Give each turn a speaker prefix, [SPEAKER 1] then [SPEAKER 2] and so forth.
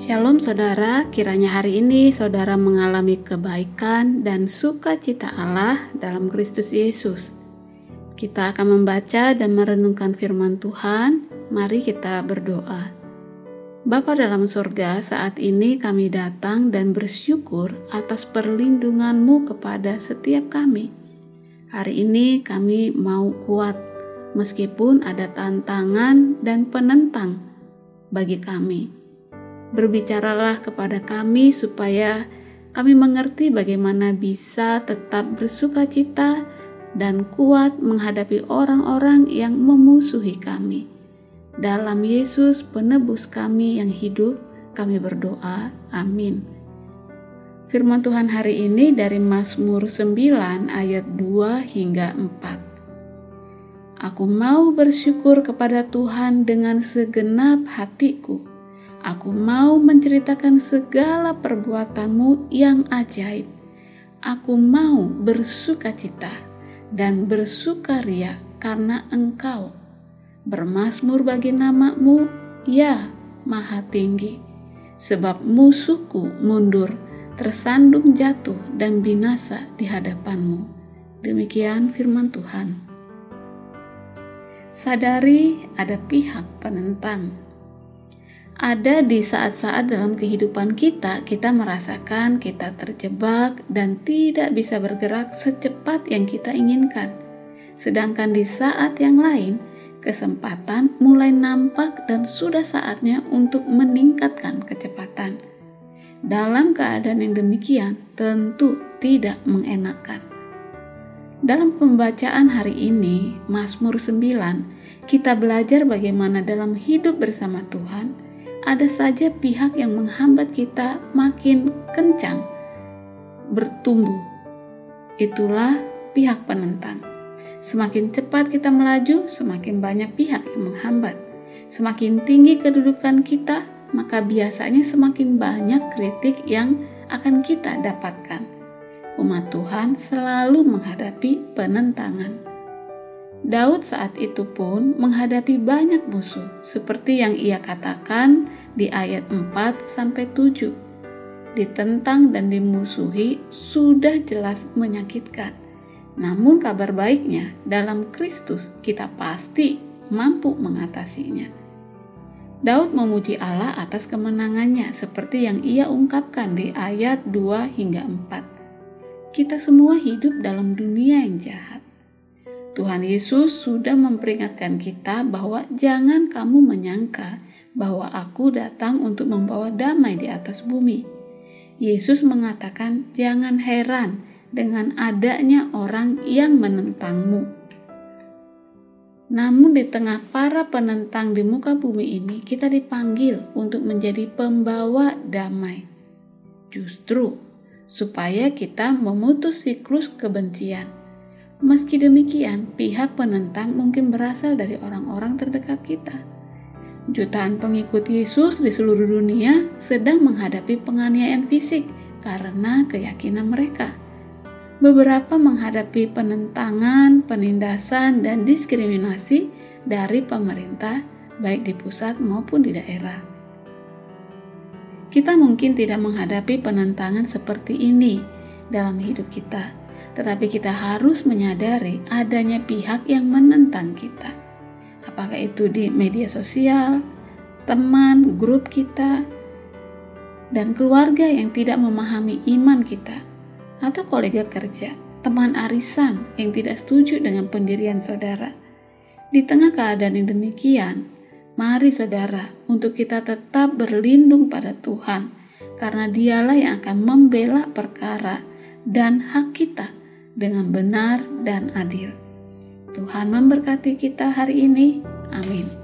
[SPEAKER 1] Shalom saudara, kiranya hari ini saudara mengalami kebaikan dan sukacita Allah dalam Kristus Yesus. Kita akan membaca dan merenungkan firman Tuhan. Mari kita berdoa. Bapa dalam surga, saat ini kami datang dan bersyukur atas perlindungan-Mu kepada setiap kami. Hari ini kami mau kuat, meskipun ada tantangan dan penentang bagi kami berbicaralah kepada kami supaya kami mengerti bagaimana bisa tetap bersuka cita dan kuat menghadapi orang-orang yang memusuhi kami. Dalam Yesus penebus kami yang hidup, kami berdoa. Amin. Firman Tuhan hari ini dari Mazmur 9 ayat 2 hingga 4. Aku mau bersyukur kepada Tuhan dengan segenap hatiku Aku mau menceritakan segala perbuatanmu yang ajaib. Aku mau bersuka cita dan bersukaria karena engkau. Bermasmur bagi namamu, ya maha tinggi. Sebab musuhku mundur, tersandung jatuh dan binasa di hadapanmu. Demikian firman Tuhan. Sadari ada pihak penentang ada di saat-saat dalam kehidupan kita, kita merasakan kita terjebak dan tidak bisa bergerak secepat yang kita inginkan. Sedangkan di saat yang lain, kesempatan mulai nampak dan sudah saatnya untuk meningkatkan kecepatan. Dalam keadaan yang demikian, tentu tidak mengenakan. Dalam pembacaan hari ini, Mazmur 9, kita belajar bagaimana dalam hidup bersama Tuhan, ada saja pihak yang menghambat kita makin kencang bertumbuh. Itulah pihak penentang. Semakin cepat kita melaju, semakin banyak pihak yang menghambat. Semakin tinggi kedudukan kita, maka biasanya semakin banyak kritik yang akan kita dapatkan. Umat Tuhan selalu menghadapi penentangan. Daud saat itu pun menghadapi banyak musuh seperti yang ia katakan di ayat 4 sampai 7. Ditentang dan dimusuhi sudah jelas menyakitkan. Namun kabar baiknya dalam Kristus kita pasti mampu mengatasinya. Daud memuji Allah atas kemenangannya seperti yang ia ungkapkan di ayat 2 hingga 4. Kita semua hidup dalam dunia yang jahat Tuhan Yesus sudah memperingatkan kita bahwa jangan kamu menyangka bahwa aku datang untuk membawa damai di atas bumi. Yesus mengatakan, "Jangan heran dengan adanya orang yang menentangmu." Namun, di tengah para penentang di muka bumi ini, kita dipanggil untuk menjadi pembawa damai, justru supaya kita memutus siklus kebencian Meski demikian, pihak penentang mungkin berasal dari orang-orang terdekat kita. Jutaan pengikut Yesus di seluruh dunia sedang menghadapi penganiayaan fisik karena keyakinan mereka. Beberapa menghadapi penentangan, penindasan, dan diskriminasi dari pemerintah, baik di pusat maupun di daerah. Kita mungkin tidak menghadapi penentangan seperti ini dalam hidup kita tetapi kita harus menyadari adanya pihak yang menentang kita. Apakah itu di media sosial, teman, grup kita, dan keluarga yang tidak memahami iman kita, atau kolega kerja, teman arisan yang tidak setuju dengan pendirian saudara. Di tengah keadaan yang demikian, mari saudara, untuk kita tetap berlindung pada Tuhan, karena Dialah yang akan membela perkara dan hak kita dengan benar dan adil. Tuhan memberkati kita hari ini. Amin.